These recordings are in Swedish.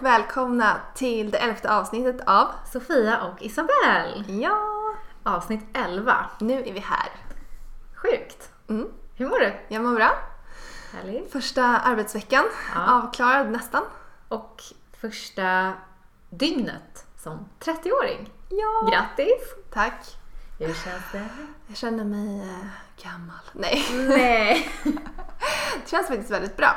Och välkomna till det elfte avsnittet av Sofia och Isabelle. Ja, Avsnitt 11. nu är vi här. Sjukt. Mm. Hur mår du? Jag mår bra. Härligt. Första arbetsveckan Ja. avklarad nästan. Och första dygnet som 30-åring. Ja. Grattis! Tack. Hur känns det? Jag känner mig eh, gammal. Nej, Nej. det känns faktiskt väldigt bra.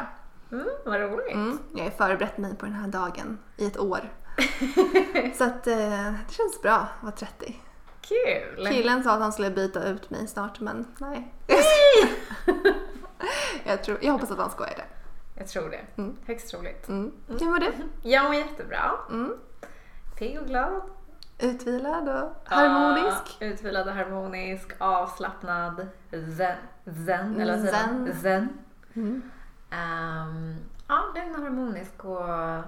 Mm, vad roligt. Mm. Jag har förberett mig på den här dagen i ett år. Så att eh, det känns bra att vara 30. Kul! Killen sa att han skulle byta ut mig snart men nej. jag, tror, jag hoppas att han skojar det. Jag tror det. Mm. Högst troligt. Mm. Hur mår du? Jag mår jättebra. Mm. Pigg och glad. Utvilad och harmonisk? Ja, utvilad och harmonisk, avslappnad, zen, zen eller vad säger? Zen. zen. Mm. Ehm, ja, lugn och harmonisk och uh,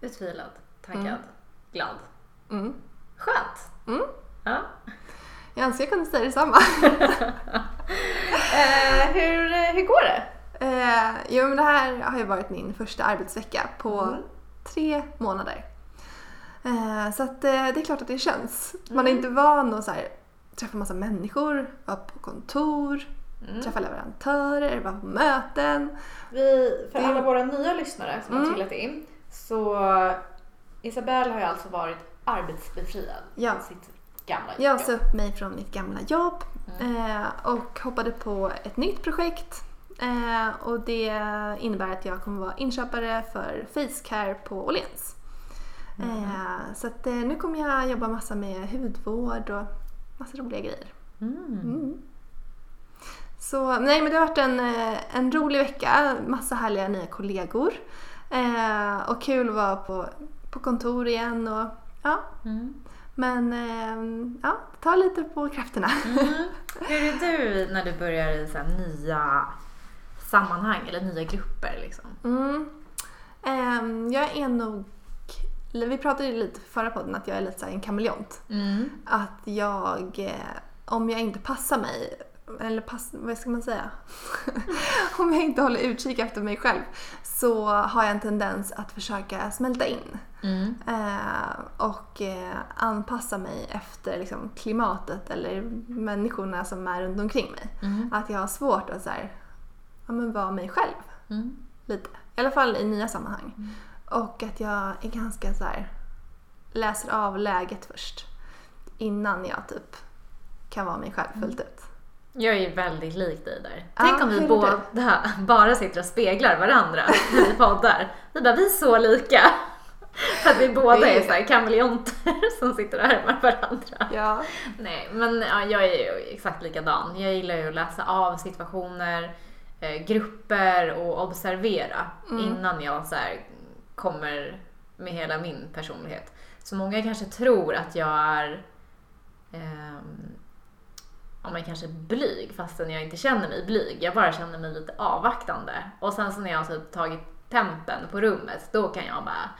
utvilad, taggad, Mm. glad. Mm. Skönt! Mm. Ja. Jag önskar jag kunde säga detsamma. Eh, hur, hur går det? eh, jo men det här har ju varit min första arbetsvecka på Mm. tre månader. Eh, så att eh, det är klart att det känns. Man är Mm. inte van att så här, träffa massa människor, vara på kontor, Mm. träffa leverantörer, vara på möten. Vi, för alla våra nya lyssnare som har Mm. trillat in, så Isabelle har ju alltså varit arbetsbefriad Ja. från sitt gamla Jag jobb. sa upp mig från mitt gamla jobb Mm. eh, och hoppade på ett nytt projekt. Eh, och det innebär att jag kommer vara inköpare för Facecare på Åhléns. Eh, så att, nu kommer jag jobba massa med hudvård och massa roliga grejer. Mm. Så nej men det har varit en, eh, en rolig vecka, massa härliga nya kollegor. Eh, och kul att vara på, på kontor igen och ja. Mm. Men eh, ja, ta lite på krafterna. Mm. Hur är du när du börjar i så nya sammanhang eller nya grupper? Liksom? Mm. Ehm, jag är nog, vi pratade ju lite förra podden att jag är lite så en kameleont. Mm. Att jag, eh, om jag inte passar mig, eller pass, vad ska man säga? om jag inte håller utkik efter mig själv så har jag en tendens att försöka smälta in. Mm. Eh, och eh, anpassa mig efter liksom, klimatet eller människorna som är runt omkring mig. Mm. Att jag har svårt att så här, ja, men vara mig själv Mm. lite. I alla fall i nya sammanhang. Och att jag är ganska så här, läser av läget först. Innan jag typ kan vara mig själv fullt ut. Jag är ju väldigt lik dig där. Tänk om hur vi båda bara sitter och speglar varandra när vi poddar. Vi bara, vi är så lika. För att vi båda är- är så här kameleonter som sitter och härmar varandra. Ja. Nej, men ja, jag är ju exakt likadan. Jag gillar ju att läsa av situationer, eh, grupper och observera Mm. innan jag så här, kommer med hela min personlighet. Så många kanske tror att jag är ehm, ja, men kanske blyg fastän jag inte känner mig blyg. Jag bara känner mig lite avvaktande. Och sen så när jag har tagit tempen på rummet, då kan jag bara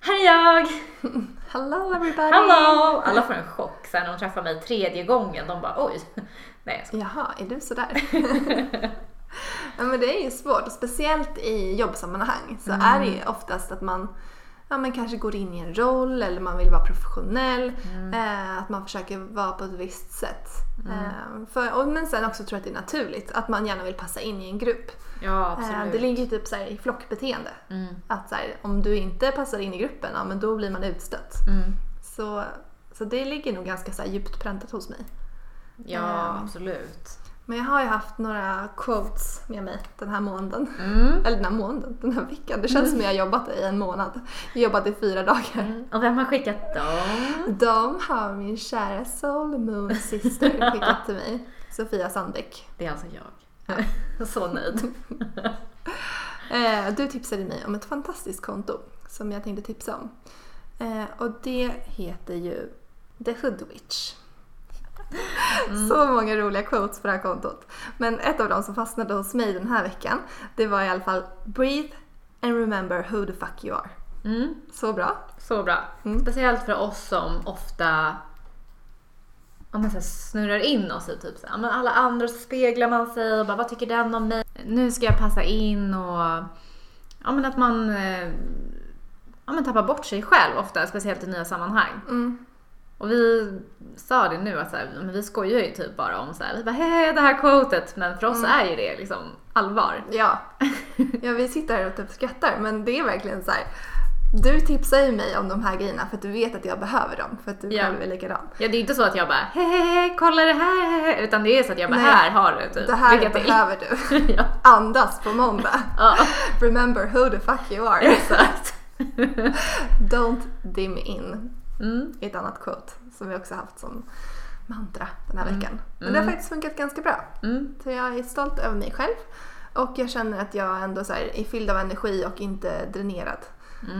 Här är jag! Hello everybody! Hallå! Alla får en chock sen när de träffar mig tredje gången. De bara oj. Nej jag skojar. Jaha, är du sådär? ja, men det är ju svårt, och speciellt i jobbsammanhang så är det ju oftast att man ja, men kanske går in i en roll eller man vill vara professionell. Eh, att man försöker vara på ett visst sätt. Eh, för, och, men sen också tror jag att det är naturligt att man gärna vill passa in i en grupp. Ja Eh, det ligger ju typ så här i flockbeteende. Mm. Att så här, om du inte passar in i gruppen, ja, men då blir man utstött. Mm. Så, så det ligger nog ganska så här djupt präntat hos mig. Ja Ehm. absolut. Men jag har ju haft några quotes med mig den här månaden. Mm. Eller den här månaden, den här veckan. Det känns som jag har jobbat i en månad. Jag har jobbat i fyra dagar. Mm. Och vem har skickat dem? De har min kära Soul Moon Sister skickat till mig. Sofia Sandbäck. Det är alltså jag. Så nöjd. Eh, du tipsade mig om ett fantastiskt konto som jag tänkte tipsa om. Eh, och det heter ju The Hood Witch. Så många roliga quotes på det här kontot. Men ett av dem som fastnade hos mig den här veckan, det var i alla fall Breathe and remember who the fuck you are. Mm. Så bra. Så bra. Mm. Speciellt för oss som ofta om man så snurrar in oss i typ så här, men alla andra så speglar man sig och bara vad tycker den om mig? Nu ska jag passa in och ja, men att man eh, ja, men tappar bort sig själv ofta, speciellt i nya sammanhang. Mm. Och vi sa det nu att så här, men vi skojar ju typ bara om så här, vi bara, "Hehe, det här quotet, men för oss Mm. är ju det liksom allvar. Ja. ja, vi sitter här och typ skrattar men det är verkligen så här. Du tipsar ju mig om de här grejerna för att du vet att jag behöver dem för att du Ja. själv är likadan. Ja, det är inte så att jag bara hehehe, kolla det här, hehe", utan det är så att jag bara Nej. här har du typ. Det här till. behöver du. ja. Andas på måndag. ja, Remember who the fuck you are. exakt. Don't dim in. Mm. ett annat quote som vi också haft som mantra den här Mm. veckan. Men det har Mm. faktiskt funkat ganska bra. Mm. Så jag är stolt över mig själv. Och jag känner att jag ändå så här är fylld av energi och inte dränerad.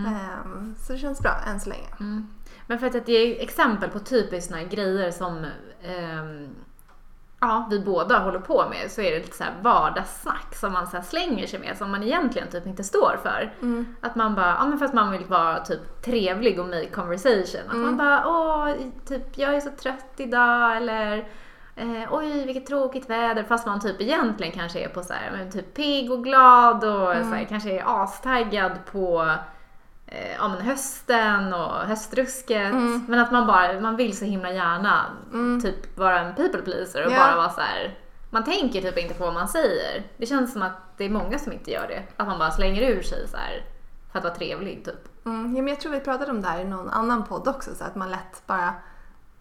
Ehm, så det känns bra än så länge. Men för att ge exempel på typiskt såna här grejer som ehm, ja, vi båda håller på med så är det lite så här vardagssnack som man så slänger sig med som man egentligen typ inte står för. Mm. Att man bara, ja men för att man vill vara typ trevlig och make conversation. Att man Mm. bara, åh, typ jag är så trött idag eller eh, oj vilket tråkigt väder. Fast man typ egentligen kanske är på så här, men typ pigg och glad och Mm. så här, kanske är astaggad på eh, ja, men hösten och höstrusket. Mm. Men att man bara, man vill så himla gärna Mm. typ vara en people pleaser och Ja. bara vara så här. Man tänker typ inte på vad man säger. Det känns som att det är många som inte gör det. Att man bara slänger ur sig så här för att vara trevlig typ. Mm. Ja, men jag tror vi pratade om det här i någon annan podd också. Så att man lätt bara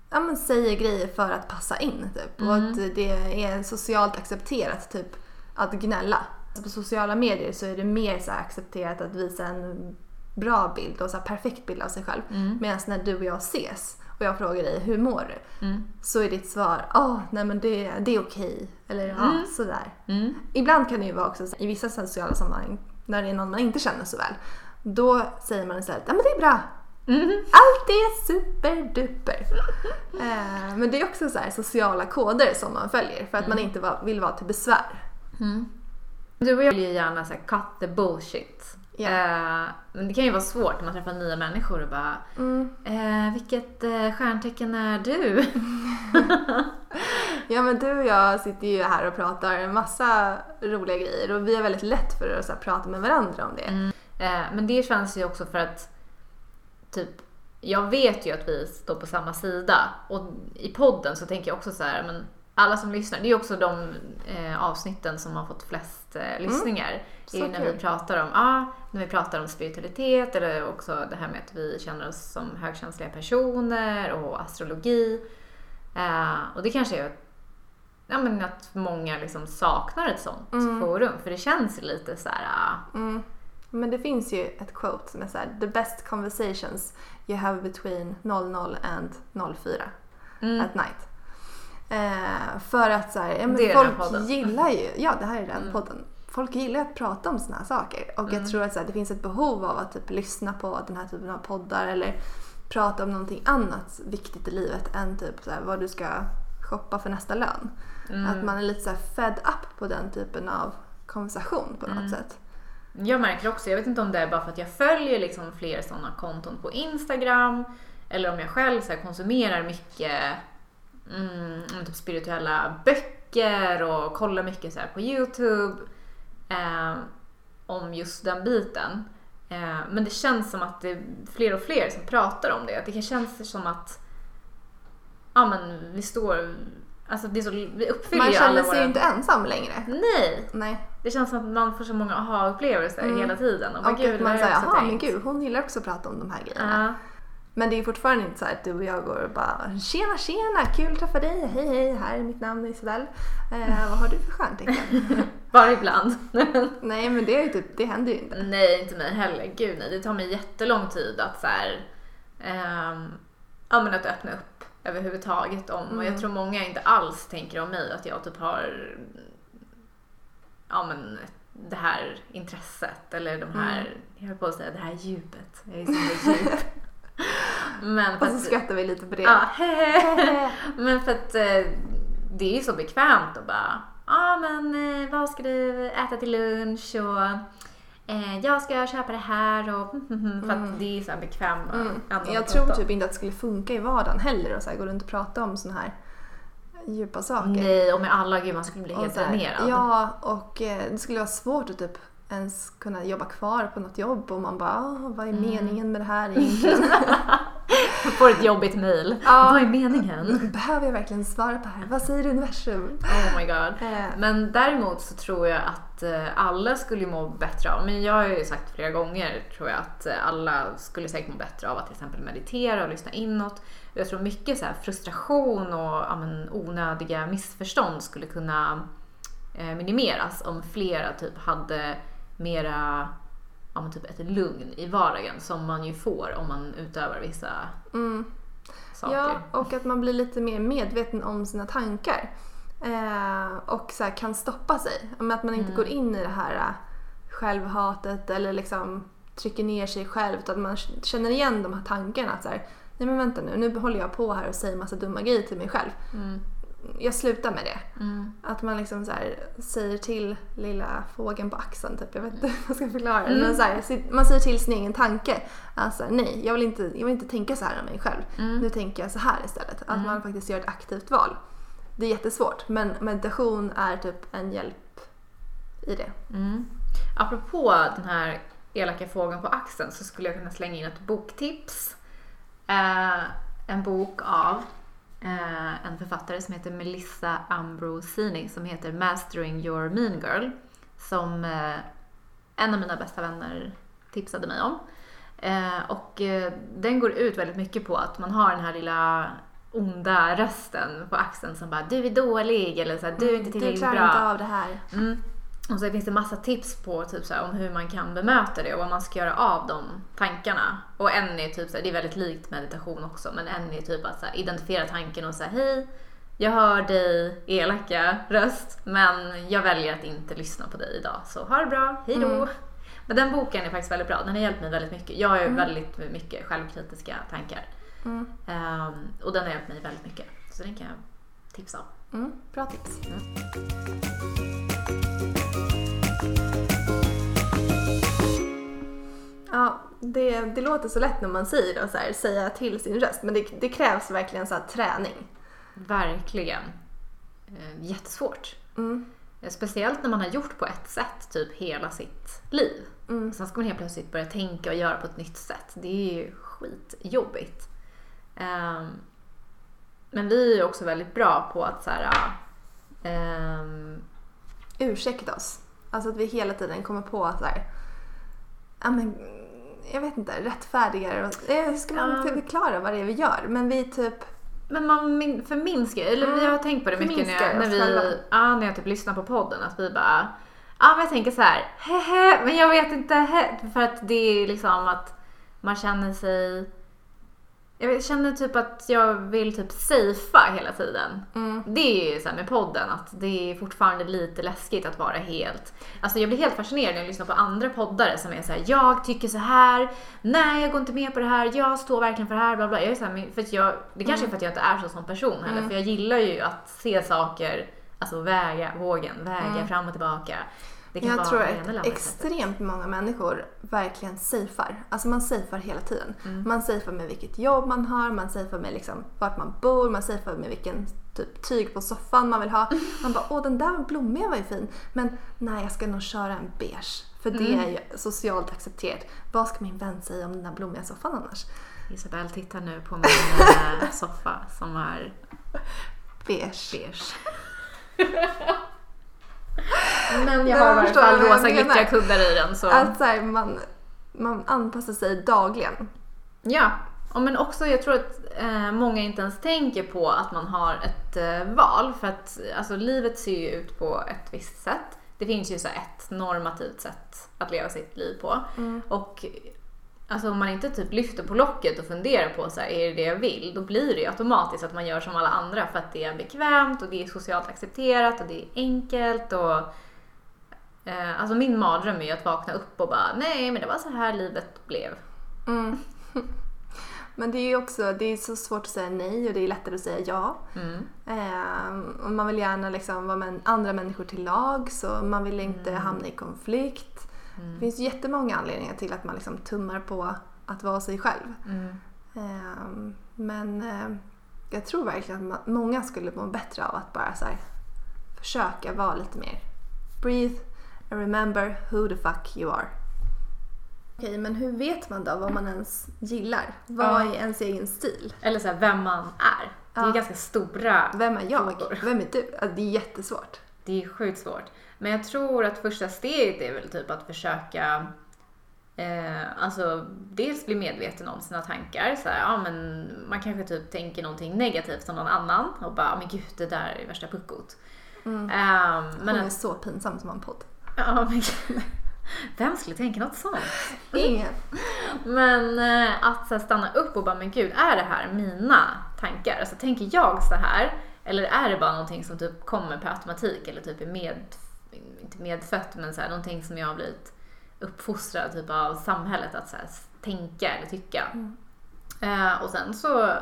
ja, men säger grejer för att passa in. Typ. Och Mm. att det är socialt accepterat typ, att gnälla. På sociala medier så är det mer så accepterat att visa en bra bild och så perfekt bild av sig själv. Mm. Medan när du och jag ses och jag frågar dig hur mår du? Mm. Så är ditt svar åh nej men det, det är okej. Eller ja, Mm. sådär. Mm. Ibland kan det ju vara också så, i vissa sociala sammanhang när det är någon man inte känner så väl. Då säger man istället ja men det är bra. Mm. Allt är superduper. eh, men det är också så sociala koder som man följer för att man inte va- vill vara till besvär. Mm. Du och jag vill ju gärna så här, cut the bullshit. Ja. Eh, men det kan ju vara svårt när man träffar nya människor och bara Mm. eh, vilket eh, stjärntecken är du? Ja men du och jag sitter ju här och pratar en massa roliga grejer och vi har väldigt lätt för att här, prata med varandra om det. Mm. Eh, men det känns ju också för att typ jag vet ju att vi står på samma sida och i podden så tänker jag också så här, men alla som lyssnar, det är ju också de eh, avsnitten som har fått flest eh, lyssningar. Det är ju när vi pratar om, ja, när vi pratar om spiritualitet eller också det här med att vi känner oss som högkänsliga personer och astrologi. Eh, och det kanske är ja, men att många liksom saknar ett sånt Mm. forum för det känns lite så här, ah, Mm. Men det finns ju ett quote som är så här: The best conversations you have between 00 and 04 mm, at night. Eh, för att så här, ja, men folk gillar ju, ja det här är den Mm. podden. Folk gillar att prata om såna här saker och Mm. jag tror att så här, det finns ett behov av att typ, lyssna på den här typen av poddar eller prata om någonting annat viktigt i livet än typ så här, vad du ska shoppa för nästa lön. mm. Att man är lite så här fed up på den typen av konversation på något Mm. sätt. Jag märker också, jag vet inte om det är bara för att jag följer liksom fler sådana konton på Instagram eller om jag själv så konsumerar mycket mm, typ spirituella böcker och kollar mycket så här på Youtube eh, om just den biten. Eh, men det känns som att det är fler och fler som pratar om det. Det känns som att ja, men vi står... Alltså det är så, vi uppfyller Man känner sig ju inte ensam längre. Nej! Nej. Det känns som att man får så många aha-upplevelser Mm. hela tiden. Och, Och gud, man säger, jaha men tänkt." gud hon gillar också att prata om de här grejerna. Ja. Men det är fortfarande inte så att du och jag går och bara Tjena tjena, kul att träffa dig, hej hej, här är mitt namn Isabel. Eh, vad har du för stjärntecken? Bara ibland. nej men det, är typ, det händer ju inte. nej, inte mig heller. Gud nej. Det tar mig jättelång tid att så här, ehm, ja, men att öppna upp överhuvudtaget om. Och jag Mm. tror många inte alls tänker om mig att jag typ har ja, men, det här intresset eller de här, Mm. jag höll på att säga det här djupet. Jag är så djup. Men för Och så att- skrattar vi lite på det. Ja, men för att eh, det är ju så bekvämt att bara, ja ah, men eh, vad ska du äta till lunch och eh, jag ska köpa det här och för att det är så här bekväma Mm. Jag tror typ inte att det skulle funka i vardagen heller och så här, gå runt och prata om såna här djupa saker. Nej, och med alla, gud man skulle bli helt dränerad. Ja, och eh, det skulle vara svårt att typ ens kunna jobba kvar på något jobb och man bara "Ah, vad är Mm. meningen med det här egentligen? Får ett jobbigt mail. Ja. Vad är meningen? Behöver jag verkligen svara på det här? Vad säger universum? Oh my god. Eh, Men däremot så tror jag att eh, alla skulle må bättre av, men jag har ju sagt flera gånger tror jag att eh, alla skulle säkert må bättre av att till exempel meditera och lyssna inåt. Jag tror mycket så frustration och ja, men, onödiga missförstånd skulle kunna minimeras om flera typ hade mera ja, men, typ ett lugn i vardagen som man ju får om man utövar vissa mm. saker. Ja, och att man blir lite mer medveten om sina tankar. Eh, och så här, kan stoppa sig. Men Att man inte Mm. går in i det här eh, självhatet eller liksom trycker ner sig själv. Utan att man känner igen de här tankarna. Att så här, Nej men vänta nu, nu håller jag på här och säger massa dumma grejer till mig själv. Mm. Jag slutar med det. Mm. Att man liksom så här, säger till lilla fågeln på axeln, typ. jag vet inte hur man ska förklara det. Mm. Men så här, man säger till sin egen tanke. Alltså, nej, jag vill, inte, jag vill inte tänka så här om mig själv. Mm. Nu tänker jag så här istället. Att man faktiskt gör ett aktivt val. Det är jättesvårt, men meditation är typ en hjälp i det. Mm. Apropå den här elaka fågeln på axeln så skulle jag kunna slänga in ett boktips. Eh, en bok av eh, en författare som heter Melissa Ambrosini som heter Mastering your mean girl. Som eh, en av mina bästa vänner tipsade mig om. Eh, och eh, den går ut väldigt mycket på att man har den här lilla onda rösten på axeln som bara du är dålig eller så här, du är inte Du tillräckligt klarar bra. inte av det här. Mm. Och så finns det massa tips på typ så här, om hur man kan bemöta det och vad man ska göra av de tankarna. Och en är typ så här, det är väldigt likt meditation också, men en är typ att så här, identifiera tanken och säga hej, jag hör dig elaka röst, men jag väljer att inte lyssna på dig idag. Så ha det bra, hej då! Mm. Men den boken är faktiskt väldigt bra, den har hjälpt mig väldigt mycket. Jag har ju väldigt mycket självkritiska tankar. Mm. Ehm, och den har hjälpt mig väldigt mycket. Så den kan jag tipsa om. Mm, bra tips. Ja, det, det låter så lätt när man säger det och så här, säga till sin röst. Men det, det krävs verkligen så här träning. Verkligen. Eh, jättesvårt. Mm. Eh, Speciellt när man har gjort på ett sätt typ hela sitt liv. Mm. Sen ska man helt plötsligt börja tänka och göra på ett nytt sätt. Det är ju skitjobbigt. Ehm, men vi är också väldigt bra på att så här, ehm, Ursäkta oss. Alltså att vi hela tiden kommer på att så här, ja men, jag vet inte, rättfärdigar Hur ska man Ja. förklara vad det är vi gör? Men vi typ, Men man min- förminskar, eller Mm, jag har tänkt på det mycket när jag, när vi, ja, när jag typ lyssnar på podden. Att vi bara, ja men jag tänker så här, hehe, men jag vet inte, he, för att det är liksom att man känner sig, jag känner typ att jag vill typ safea hela tiden. mm, Det är ju så här med podden att det är fortfarande lite läskigt att vara helt... Alltså jag blir helt fascinerad när jag lyssnar på andra poddare som är så här: jag tycker så här, nej jag går inte med på det här, jag står verkligen för det här, bla bla. Jag är så här, för att jag, det kanske är för att jag inte är så som person heller, Mm. för jag gillar ju att se saker, alltså väga vågen, väga Mm. fram och tillbaka. Det kan jag tror att extremt många människor verkligen safear. Alltså man safear hela tiden. Mm. Man safear med vilket jobb man har, man safear med liksom vart man bor, man safear med vilken typ tyg på soffan man vill ha. Man bara, åh den där blommiga var ju fin. Men nej, jag ska nog köra en beige. För det Mm. är ju socialt accepterat. Vad ska min vän säga om den där blommiga soffan annars? Isabelle tittar nu på min eh, soffa som är Beige. beige. Men jag har i alla fall rosa glittriga kuddar i den. Så. Att så här, man, man anpassar sig dagligen. Ja, och men också jag tror att eh, många inte ens tänker på att man har ett eh, val. För att alltså, livet ser ju ut på ett visst sätt. Det finns ju så ett normativt sätt att leva sitt liv på. Och alltså, om man inte typ lyfter på locket och funderar på så här, är det det jag vill? Då blir det ju automatiskt att man gör som alla andra för att det är bekvämt och det är socialt accepterat och det är enkelt. Och, eh, alltså min mardröm är ju att vakna upp och bara nej men det var så här livet blev. Mm. Men det är ju också det är så svårt att säga nej och det är lättare att säga ja. Mm. Ehm, och man vill gärna liksom vara med andra människor till lag så man vill inte hamna i konflikt. Det finns jättemånga anledningar till att man liksom tummar på att vara sig själv. Mm. Ehm, men ehm, jag tror verkligen att man, många skulle må bättre av att bara här, försöka vara lite mer breathe, remember who the fuck you are. Okej, men hur vet man då vad man ens gillar? Vad är ens egen stil? Eller så här, vem man är. Det är ganska stora Vem är jag? frågor. Vem är du? Alltså, det är jättesvårt. Det är sjukt svårt. Men jag tror att första steget är väl typ att försöka eh, alltså dels bli medveten om sina tankar. Så här, ja, men man kanske typ tänker någonting negativt om någon annan och bara, men gud det där är värsta puckot. Mm. Hon men är att, så pinsam som en podd. Ja, men gud. Vem skulle tänka något sånt? Ingen. Men eh, att så stanna upp och bara, men gud, är det här mina tankar? Alltså tänker jag så här? Eller är det bara någonting som typ kommer per automatik eller typ är med, inte medfött, men så här, någonting som jag har blivit uppfostrad typ av samhället att så här, tänka eller tycka. Eh, och sen så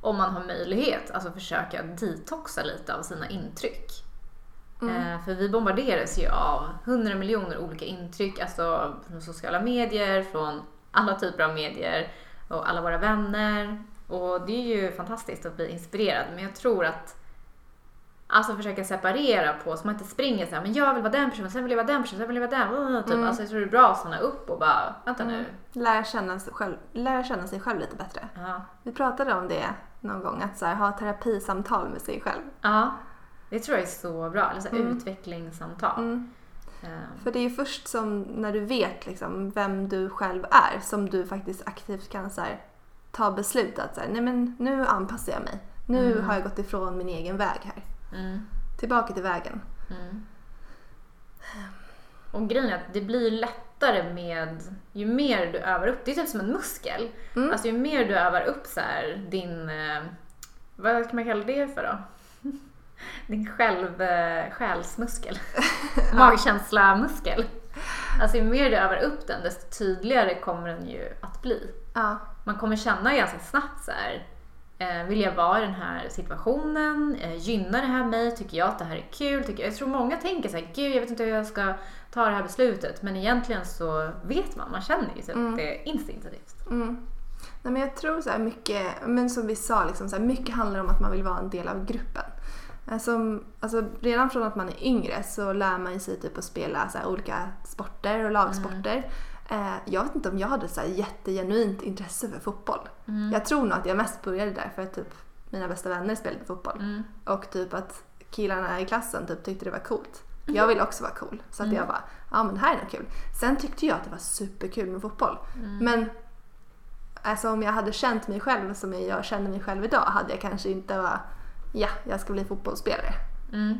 om man har möjlighet, alltså försöka detoxa lite av sina intryck. Eh, för vi bombarderas ju av hundra miljoner olika intryck, alltså från sociala medier, från alla typer av medier och alla våra vänner. Och det är ju fantastiskt att bli inspirerad, men jag tror att Alltså försöka separera på så man inte springer så här, men jag vill vara den personen, sen vill jag vara den personen, sen vill jag vara den. Typ. Mm. Alltså jag tror det är bra att stanna upp och bara, vänta nu. Lära känna, sig själv, lära känna sig själv lite bättre. Ja. Vi pratade om det någon gång, att så här, ha terapisamtal med sig själv. ja, det tror jag är så bra. Eller så här, Mm. utvecklingssamtal. Mm. Eh, För det är ju först som när du vet liksom vem du själv är som du faktiskt aktivt kan så här, ta beslut att så här, nej men nu anpassar jag mig. Nu Mm. har jag gått ifrån min egen väg här. Mm. Tillbaka till vägen. Mm. Och grejen är att det blir lättare med, ju mer du övar upp, det är typ som en muskel. Mm. Alltså ju mer du övar upp så här, din, eh, vad kan man kalla det för då? Din själv, eh, själsmuskel. Magkänsla-muskel. Alltså ju mer du övar upp den desto tydligare kommer den ju att bli. Ja. Man kommer känna ganska snabbt så här. Eh, vill jag vara i den här situationen? Eh, gynnar det här mig? Tycker jag att det här är kul? Tycker, jag tror många tänker så här, gud jag vet inte hur jag ska ta det här beslutet. Men egentligen så vet man, man känner ju typ Mm. det instinktivt. Mm. Nej, men jag tror så här mycket, men som vi sa, liksom, så här, mycket handlar om att man vill vara en del av gruppen. Som, alltså, redan från att man är yngre så lär man sig typ att spela så olika sporter och lagsporter. Eh, jag vet inte om jag hade så här, jättegenuint intresse för fotboll. Jag tror nog att jag mest började där för att typ, mina bästa vänner spelade fotboll. Mm. Och typ att killarna i klassen typ tyckte det var coolt. Jag ville också vara cool. Så att jag bara, ja men det här är nog kul. Sen tyckte jag att det var superkul med fotboll. Men alltså om jag hade känt mig själv som jag känner mig själv idag hade jag kanske inte varit, ja jag ska bli fotbollsspelare. Mm.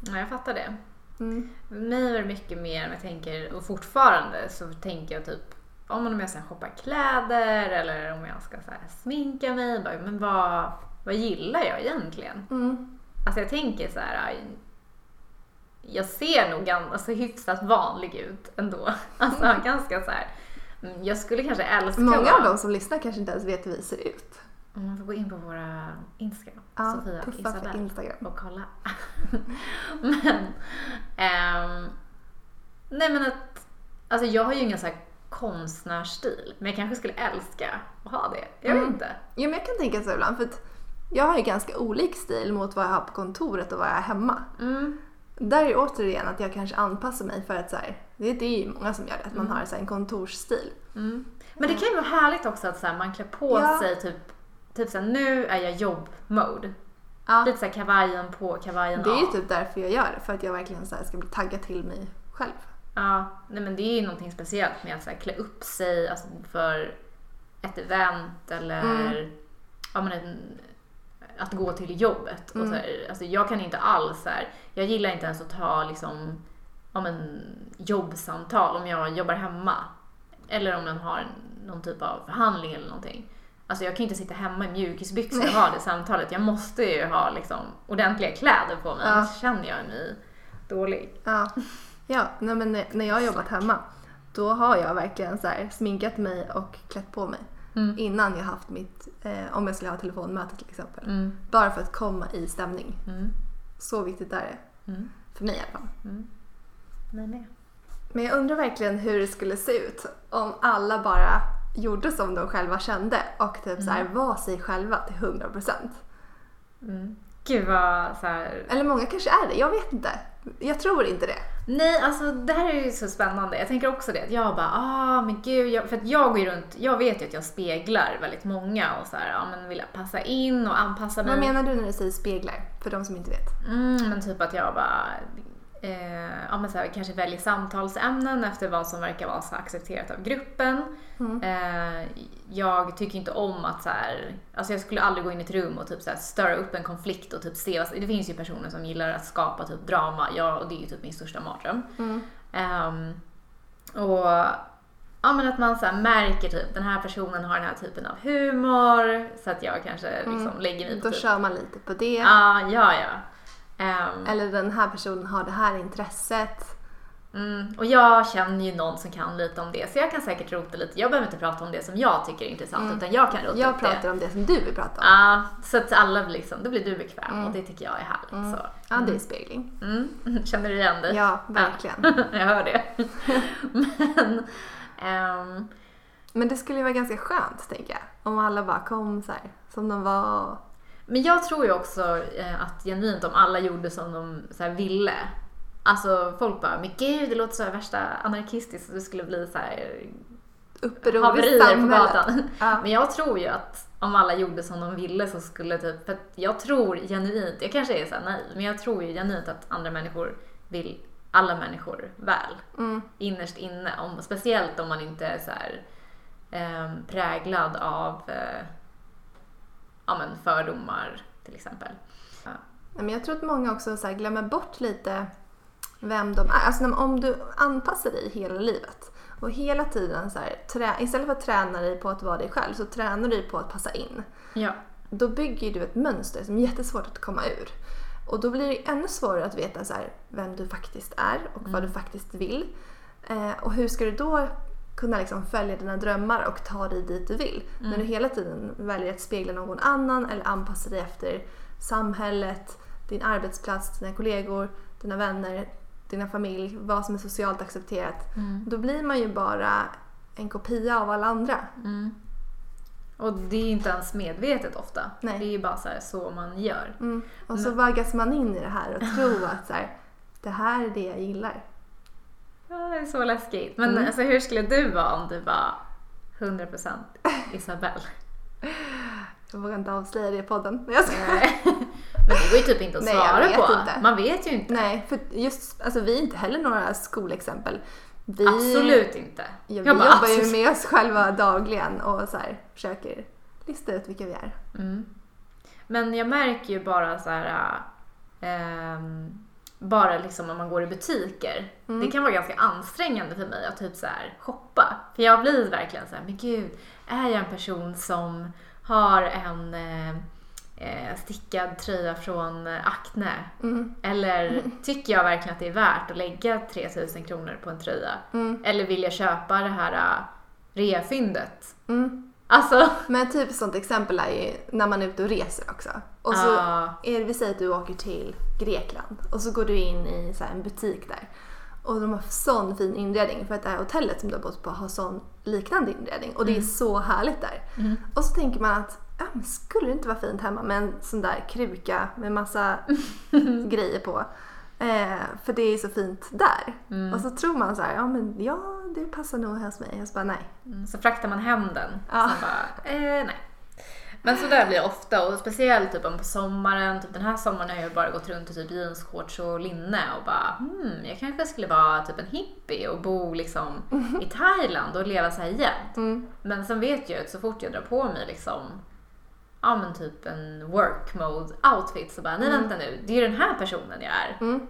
Ja, jag fattar det. Mm. För mig var det mycket mer, om jag tänker, och fortfarande så tänker jag typ om jag ska shoppa kläder eller om jag ska så sminka mig. Bara, men vad, vad gillar jag egentligen? Mm. Alltså jag tänker så här. Jag ser nog gan- alltså, hyfsat vanlig ut ändå. Alltså ganska så här. mm, Jag skulle kanske älska Många av de som lyssnar kanske inte ens vet hur vi ser ut. Om man får gå in på våra Instagram, Ja, Sofia och Isabelle Instagram. och kolla. men, ehm, nej men att, alltså jag har ju ingen så här konstnärsstil, men jag kanske skulle älska att ha det. Jag vet Mm. inte. Jo men jag kan tänka så ibland för att jag har ju ganska olik stil mot vad jag har på kontoret och vad jag har hemma. Mm. Där är återigen att jag kanske anpassar mig för att så här, det, det är ju många som gör det, att man har så en kontorsstil. Mm. Men det kan ju vara härligt också att så här, man klär på Ja. sig typ, typ så här, nu är jag jobb-mode. Ja. Lite så här kavajen på, kavajen Det är ju av. typ därför jag gör det, för att jag verkligen så här ska bli taggad till mig själv. Ja, nej men det är ju någonting speciellt med att så här, klä upp sig alltså, för ett event eller Mm. ja, men en, att gå till jobbet. Och Mm. så här, alltså, jag kan inte alls så här, jag gillar inte ens att ta liksom, ja, men, jobbsamtal om jag jobbar hemma. Eller om man har någon typ av förhandling eller någonting. Alltså jag kan inte sitta hemma i mjukisbyxor och ha det samtalet. Jag måste ju ha liksom, ordentliga kläder på mig, Ja. känner jag mig dålig. Ja, ja nej, men när- jag har jobbat hemma då har jag verkligen så sminkat mig och klätt på mig Mm. innan jag haft mitt, eh, om jag skulle ha telefonmöte till exempel. Mm. Bara för att komma i stämning. Mm. Så viktigt är det. Mm. För mig i alla fall. Med. Men jag undrar verkligen hur det skulle se ut om alla bara gjorde som de själva kände och typ så här var sig själva till 100%. Mm. gud vad så här... Eller många kanske är det, jag vet inte. Jag tror inte det. Nej, alltså det här är ju så spännande. Jag tänker också det. Att jag bara, ah men gud. Jag, för att jag går ju runt, jag vet ju att jag speglar väldigt många och så här, ja men vill jag passa in och anpassa mig. Vad menar du när du säger speglar? För de som inte vet. Mm, men typ att jag bara, eh, ja men så här, kanske väljer samtalsämnen efter vad som verkar vara så accepterat av gruppen. Mm. Eh, jag tycker inte om att så här, alltså jag skulle aldrig gå in i ett rum och typ så här störa upp en konflikt och typ se, vad- det finns ju personer som gillar att skapa typ drama, ja, och det är ju typ min största mardröm. Mm. Ehm, och ja, men att man så märker typ den här personen har den här typen av humor så att jag kanske liksom lägger mig på Då typ, kör man lite på det. Ja, ja, ja. Ehm, Eller den här personen har det här intresset. mm, och jag känner ju någon som kan lite om det så jag kan säkert rota lite. Jag behöver inte prata om det som jag tycker är intressant utan jag kan rota Mm. Jag pratar det. om det som du vill prata om. Ja, så att alla blir liksom, då blir du bekväm och det tycker jag är härligt. Så. Ja, det är spegling. Mm. Känner du igen dig? Ja, verkligen. jag hör det. Men, ehm, Men det skulle ju vara ganska skönt, tänker jag. Om alla bara kom så här, som de var. Men jag tror ju också eh, att genuint om alla gjorde som de så här ville. Alltså folk bara, men gud det låter så här värsta anarkistiskt och det skulle bli så här Uppror haverier på gatan. Ja. Men jag tror ju att om alla gjorde som de ville så skulle typ, för att jag tror genuint, jag kanske är så här naiv, men jag tror ju genuint att andra människor vill alla människor väl. Mm. Innerst inne, om, speciellt om man inte är så här eh, präglad av eh, ja, men fördomar till exempel. Ja. Men jag tror att många också så glömmer bort lite vem de är. Alltså om du anpassar dig hela livet och hela tiden så här, trä, istället för att träna dig på att vara dig själv så tränar du dig på att passa in. Ja. Då bygger du ett mönster som är jättesvårt att komma ur. Och då blir det ännu svårare att veta så här, vem du faktiskt är och vad du faktiskt vill. Eh, och hur ska du då kunna liksom följa dina drömmar och ta dig dit du vill? När du hela tiden väljer att spegla någon annan eller anpassa dig efter samhället, din arbetsplats, dina kollegor, dina vänner, dina familj, vad som är socialt accepterat. Då blir man ju bara en kopia av alla andra. Och det är inte ens medvetet ofta. Nej. Det är ju bara så, här, så man gör. Mm. Och så vaggas man in i det här och tror att så här, det här är det jag gillar. Ja, det är så läskigt. Men Mm. alltså, hur skulle du vara om du var 100% Isabelle? Jag vågar inte avslöja det i podden. Jag ska... Nej. Men det går ju typ inte att svara på. inte. Man vet ju inte. Nej, för just, alltså vi är inte heller några skolexempel. Vi, Absolut inte. Ja, vi Jag jobbar bara, ju absolut. med oss själva dagligen och så här, försöker lista ut vilka vi är. Mm. Men jag märker ju bara så här. ehm, bara liksom om man går i butiker. Mm. Det kan vara ganska ansträngande för mig att typ så här shoppa. För jag blir verkligen så här, men gud, är jag en person som har en eh, eh, stickad tröja från eh, Acne? Mm. Eller tycker jag verkligen att det är värt att lägga 3000 kronor på en tröja? Mm. Eller vill jag köpa det här uh, reafyndet? Mm. Alltså, Men typ sånt exempel är ju när man är ute och reser också. Och så Ja. är det, vi säger att du åker till Grekland och så går du in i så en butik där. Och de har sån fin inredning för att det här hotellet som du har bott på har sån liknande inredning. Och det är så härligt där. Och så tänker man att men skulle det inte vara fint hemma med en sån där kruka med massa grejer på. Eh, för det är så fint där. Och så tror man så här, ja men ja det passar nog hos mig. Och så bara nej. Mm, Så fraktar man hem den. Ja. Bara, eh, nej. Men så där blir det ofta och speciellt typ på sommaren. Typ den här sommaren har jag bara gått runt i typ jeansshorts och linne och bara hmm, jag kanske skulle vara typ en hippie och bo liksom i Thailand och leva så här jämt. Mm. Men sen vet jag att så fort jag drar på mig liksom ja men typ en work mode outfit så bara nej vänta nu, det är ju den här personen jag är. Mm.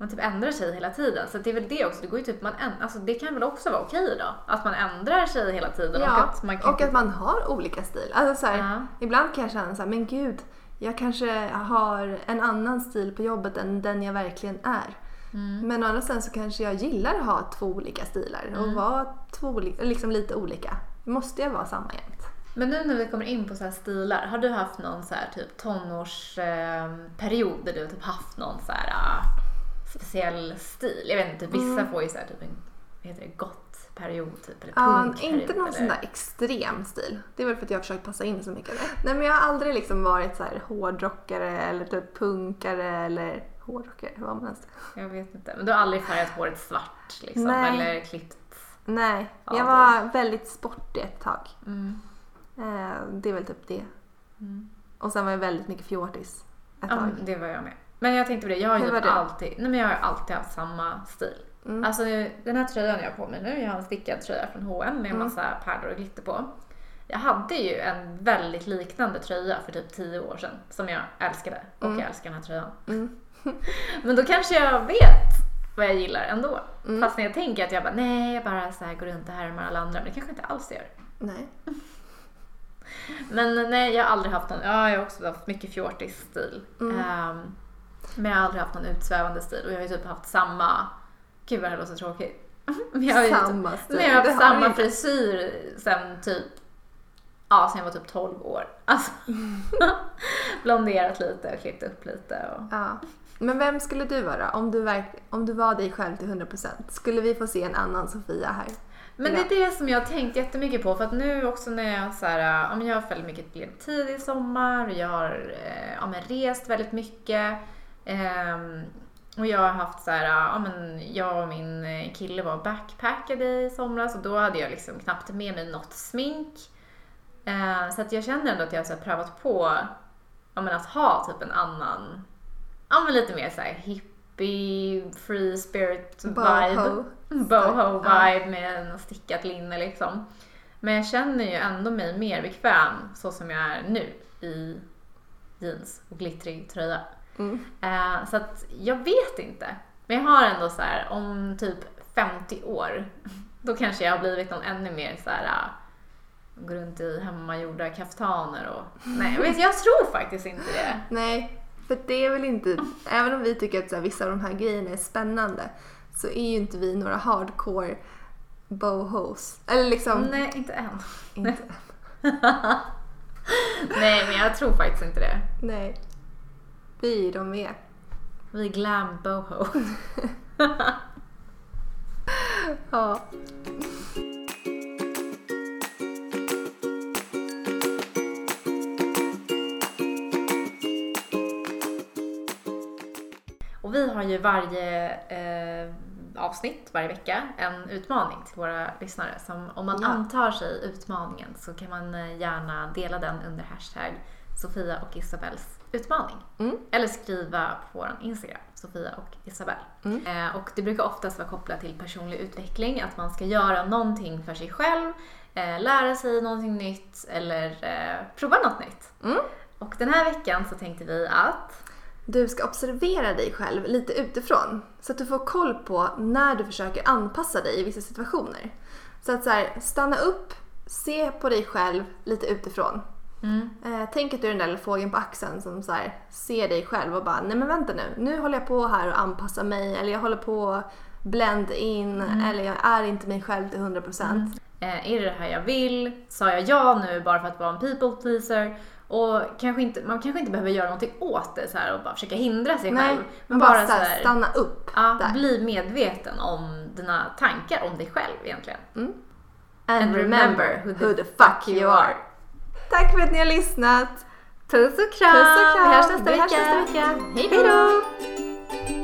Man typ ändrar sig hela tiden. Så det är väl det också. Det går ju typ man änd- alltså det kan väl också vara okej då? Att man ändrar sig hela tiden och Ja, att man kan och att man har olika stil. Alltså så här, Ja. Ibland kan jag känna så här, men gud, jag kanske har en annan stil på jobbet än den jag verkligen är. Mm. Men å andra sidan så kanske jag gillar att ha två olika stilar och Mm. vara två, liksom lite olika. Måste jag vara samma jämt? Men nu när vi kommer in på så här stilar, har du haft någon så här typ tonårsperiod eh, period där du typ haft någon så här ah, speciell stil? Jag vet inte, vissa Mm. får ju så här typ en vad heter det, gott period typ. Eller Ja, inte någon eller- sån där extrem stil. Det är väl för att jag har försökt passa in så mycket. Nej men jag har aldrig liksom varit så här hårdrockare eller typ punkare eller hårdrockare, vad man ens Jag vet inte. Men du har aldrig färgat håret svart liksom? Nej. Eller klippt? Nej, Ja, jag det- var väldigt sportig ett tag. Mm. Eh, det är väl typ det. Mm. Och sen var jag väldigt mycket fjortis ett Ja, tag. det var jag med. Men jag tänkte på det, jag har ju Hur var typ det? alltid, nej men jag har alltid haft samma stil. Mm. Alltså den här tröjan jag har på mig nu, jag har en stickad tröja från H&M med en Mm. massa pärlor och glitter på. Jag hade ju en väldigt liknande tröja för typ 10 år sedan som jag älskade och Mm. jag älskar den här tröjan. Mm. Men då kanske jag vet vad jag gillar ändå. Mm. Fast när jag tänker att jag bara nej, jag bara så här går runt och härmar alla andra. Men det kanske inte alls gör. Nej. Men nej, jag har aldrig haft någon, ja jag har också haft mycket fjortis-stil. Mm. Ehm, men jag har aldrig haft någon utsvävande stil och jag har ju typ haft samma, gud vad det här låter tråkigt. Men jag har ju Samma stil. men jag har haft har samma inte. frisyr sen typ, ja sen jag var typ 12 år. Alltså, blonderat lite och klippt upp lite och Ja. Men vem skulle du vara om du, verk- om du var dig själv till 100%? Skulle vi få se en annan Sofia här? Men det är det som jag har tänkt jättemycket på för att nu också när jag så här, men jag har väldigt mycket deltid i sommar och jag har eh, ja, men rest väldigt mycket. Ehm, och jag har haft så här, ja men jag och min eh, kille var backpackade i somras och då hade jag liksom knappt med mig något smink. Eh, så att jag känner ändå att jag har prövat på ja, men att ha typ en annan, ja men lite mer så här hippie, free spirit vibe. Boho. Boho-vibe med en stickat linne liksom. Men jag känner ju ändå mig mer bekväm så som jag är nu i jeans och glittrig tröja. Mm. Eh, så att jag vet inte. Men jag har ändå så här om typ 50 år, då kanske jag har blivit någon ännu mer så här uh, går runt i hemmagjorda kaftaner och... Nej, jag, vet, jag tror faktiskt inte det. Nej, för det är väl inte... Även om vi tycker att så här, vissa av de här grejerna är spännande så är ju inte vi några hardcore bohos. Eller liksom... Nej, inte än. Inte. Nej, men jag tror faktiskt inte det. Nej. Vi är de är. Vi är glam boho. Ja. Och vi har ju varje eh, avsnitt, varje vecka, en utmaning till våra lyssnare. Som om man Ja. antar sig utmaningen så kan man eh, gärna dela den under hashtag Sofia och Isabells utmaning. Mm. Eller skriva på vår Instagram, Sofia och Isabel. Mm. Eh, och det brukar oftast vara kopplat till personlig utveckling, att man ska göra någonting för sig själv, eh, lära sig någonting nytt eller eh, prova något nytt. Mm. Och den här veckan så tänkte vi att Du ska observera dig själv lite utifrån. Så att du får koll på när du försöker anpassa dig i vissa situationer. Så att så här, stanna upp, se på dig själv lite utifrån. Mm, Eh, tänk att du är den där fågeln på axeln som så här, ser dig själv och bara nej men vänta nu, nu håller jag på här och anpassar mig eller jag håller på att blend in eller jag är inte mig själv till 100%. Eh, är det det här jag vill? Sa jag ja nu bara för att vara en people pleaser? Och kanske inte, man kanske inte behöver göra någonting åt det så här och bara försöka hindra sig Nej, själv. men bara, så här, stanna upp ja, där. bli medveten om dina tankar om dig själv egentligen. And, And remember who the fuck you are. Tack för att ni har lyssnat. Puss och kram! Puss och kram. Vi hörs nästa Vi hörs nästa vecka. Hej då!